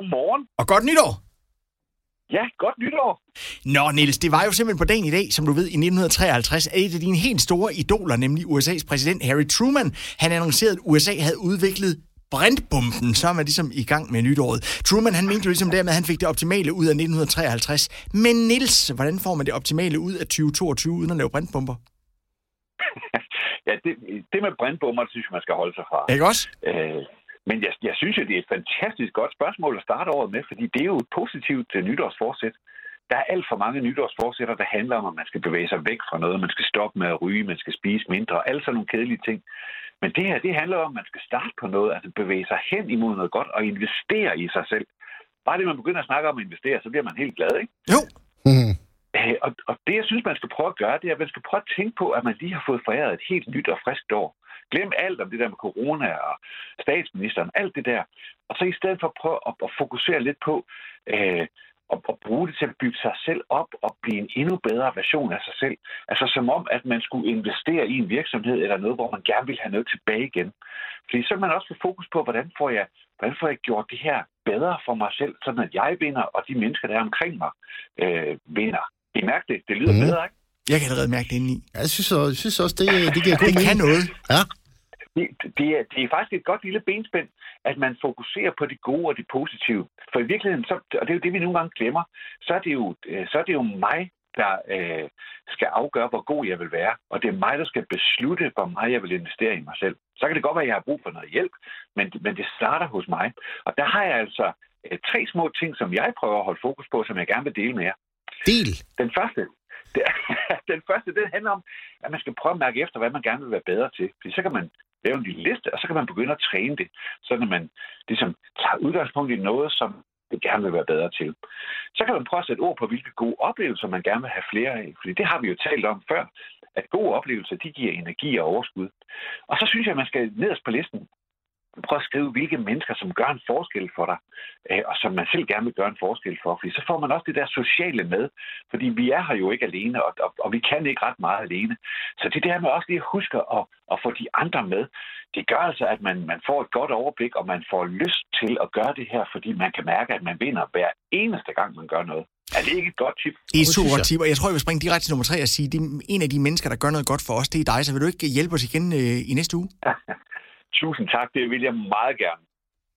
Godmorgen. Og godt nytår! Ja, godt nytår. Nå, Niels, det var jo simpelthen på dagen i dag, som du ved, i 1953, at et af dine helt store idoler, nemlig USA's præsident Harry Truman, han annoncerede, at USA havde udviklet brintbomben, så er man ligesom i gang med nytåret. Truman, han mente jo ligesom dermed, at han fik det optimale ud af 1953. Men Niels, hvordan får man det optimale ud af 2022 uden at lave brintbomber? ja, det, det med brintbomber, det synes jeg, man skal holde sig fra. Ikke også? Øh, men jeg, jeg synes jo, det er et fantastisk godt spørgsmål at starte året med, fordi det er jo et positivt uh, nytårsforsæt. Der er alt for mange nytårsforsætter, der handler om, at man skal bevæge sig væk fra noget, man skal stoppe med at ryge, man skal spise mindre, og alle sådan nogle kedelige ting. Men det her, det handler om, at man skal starte på noget, altså bevæge sig hen imod noget godt og investere i sig selv. Bare det, man begynder at snakke om at investere, så bliver man helt glad, ikke? Jo. Mm. Øh, og, og det, jeg synes, man skal prøve at gøre, det er, at man skal prøve at tænke på, at man lige har fået foræret et helt nyt og friskt år. Glem alt om det der med corona og statsministeren, alt det der. Og så i stedet for prøve at, at fokusere lidt på øh, at, at bruge det til at bygge sig selv op og blive en endnu bedre version af sig selv. Altså som om, at man skulle investere i en virksomhed eller noget, hvor man gerne vil have noget tilbage igen. Fordi så kan man også få fokus på, hvordan får jeg, hvordan får jeg gjort det her bedre for mig selv, sådan at jeg vinder, og de mennesker, der er omkring mig, øh, vinder. I mærker det? Det lyder mm. bedre, ikke? Jeg kan allerede mærke det indeni. Jeg synes, også, jeg synes også, det, det giver god Det kan mening. noget. Ja. Det, det, er, det er faktisk et godt lille benspænd, at man fokuserer på det gode og det positive. For i virkeligheden, så, og det er jo det, vi nogle gange glemmer, så er det jo, øh, så er det jo mig, der øh, skal afgøre, hvor god jeg vil være. Og det er mig, der skal beslutte, hvor meget jeg vil investere i mig selv. Så kan det godt være, at jeg har brug for noget hjælp, men, men det starter hos mig. Og der har jeg altså øh, tre små ting, som jeg prøver at holde fokus på, som jeg gerne vil dele med jer. Del. Den første, det, den første, det handler om, at man skal prøve at mærke efter, hvad man gerne vil være bedre til. Fordi så kan man lave en lille liste, og så kan man begynde at træne det, så at man ligesom tager udgangspunkt i noget, som det gerne vil være bedre til. Så kan man prøve at sætte ord på, hvilke gode oplevelser man gerne vil have flere af. Fordi det har vi jo talt om før, at gode oplevelser, de giver energi og overskud. Og så synes jeg, at man skal nederst på listen prøv at skrive, hvilke mennesker, som gør en forskel for dig, øh, og som man selv gerne vil gøre en forskel for. Fordi så får man også det der sociale med. Fordi vi er her jo ikke alene, og, og, og vi kan ikke ret meget alene. Så det der med også lige at huske at, at få de andre med, det gør altså, at man, man får et godt overblik, og man får lyst til at gøre det her, fordi man kan mærke, at man vinder hver eneste gang, man gør noget. Er det ikke et godt tip? Det er et super godt tip, og jeg tror, jeg vil springe direkte til nummer tre og sige, det er en af de mennesker, der gør noget godt for os, det er dig, så vil du ikke hjælpe os igen øh, i næste uge? Tusind tak, det vil jeg meget gerne.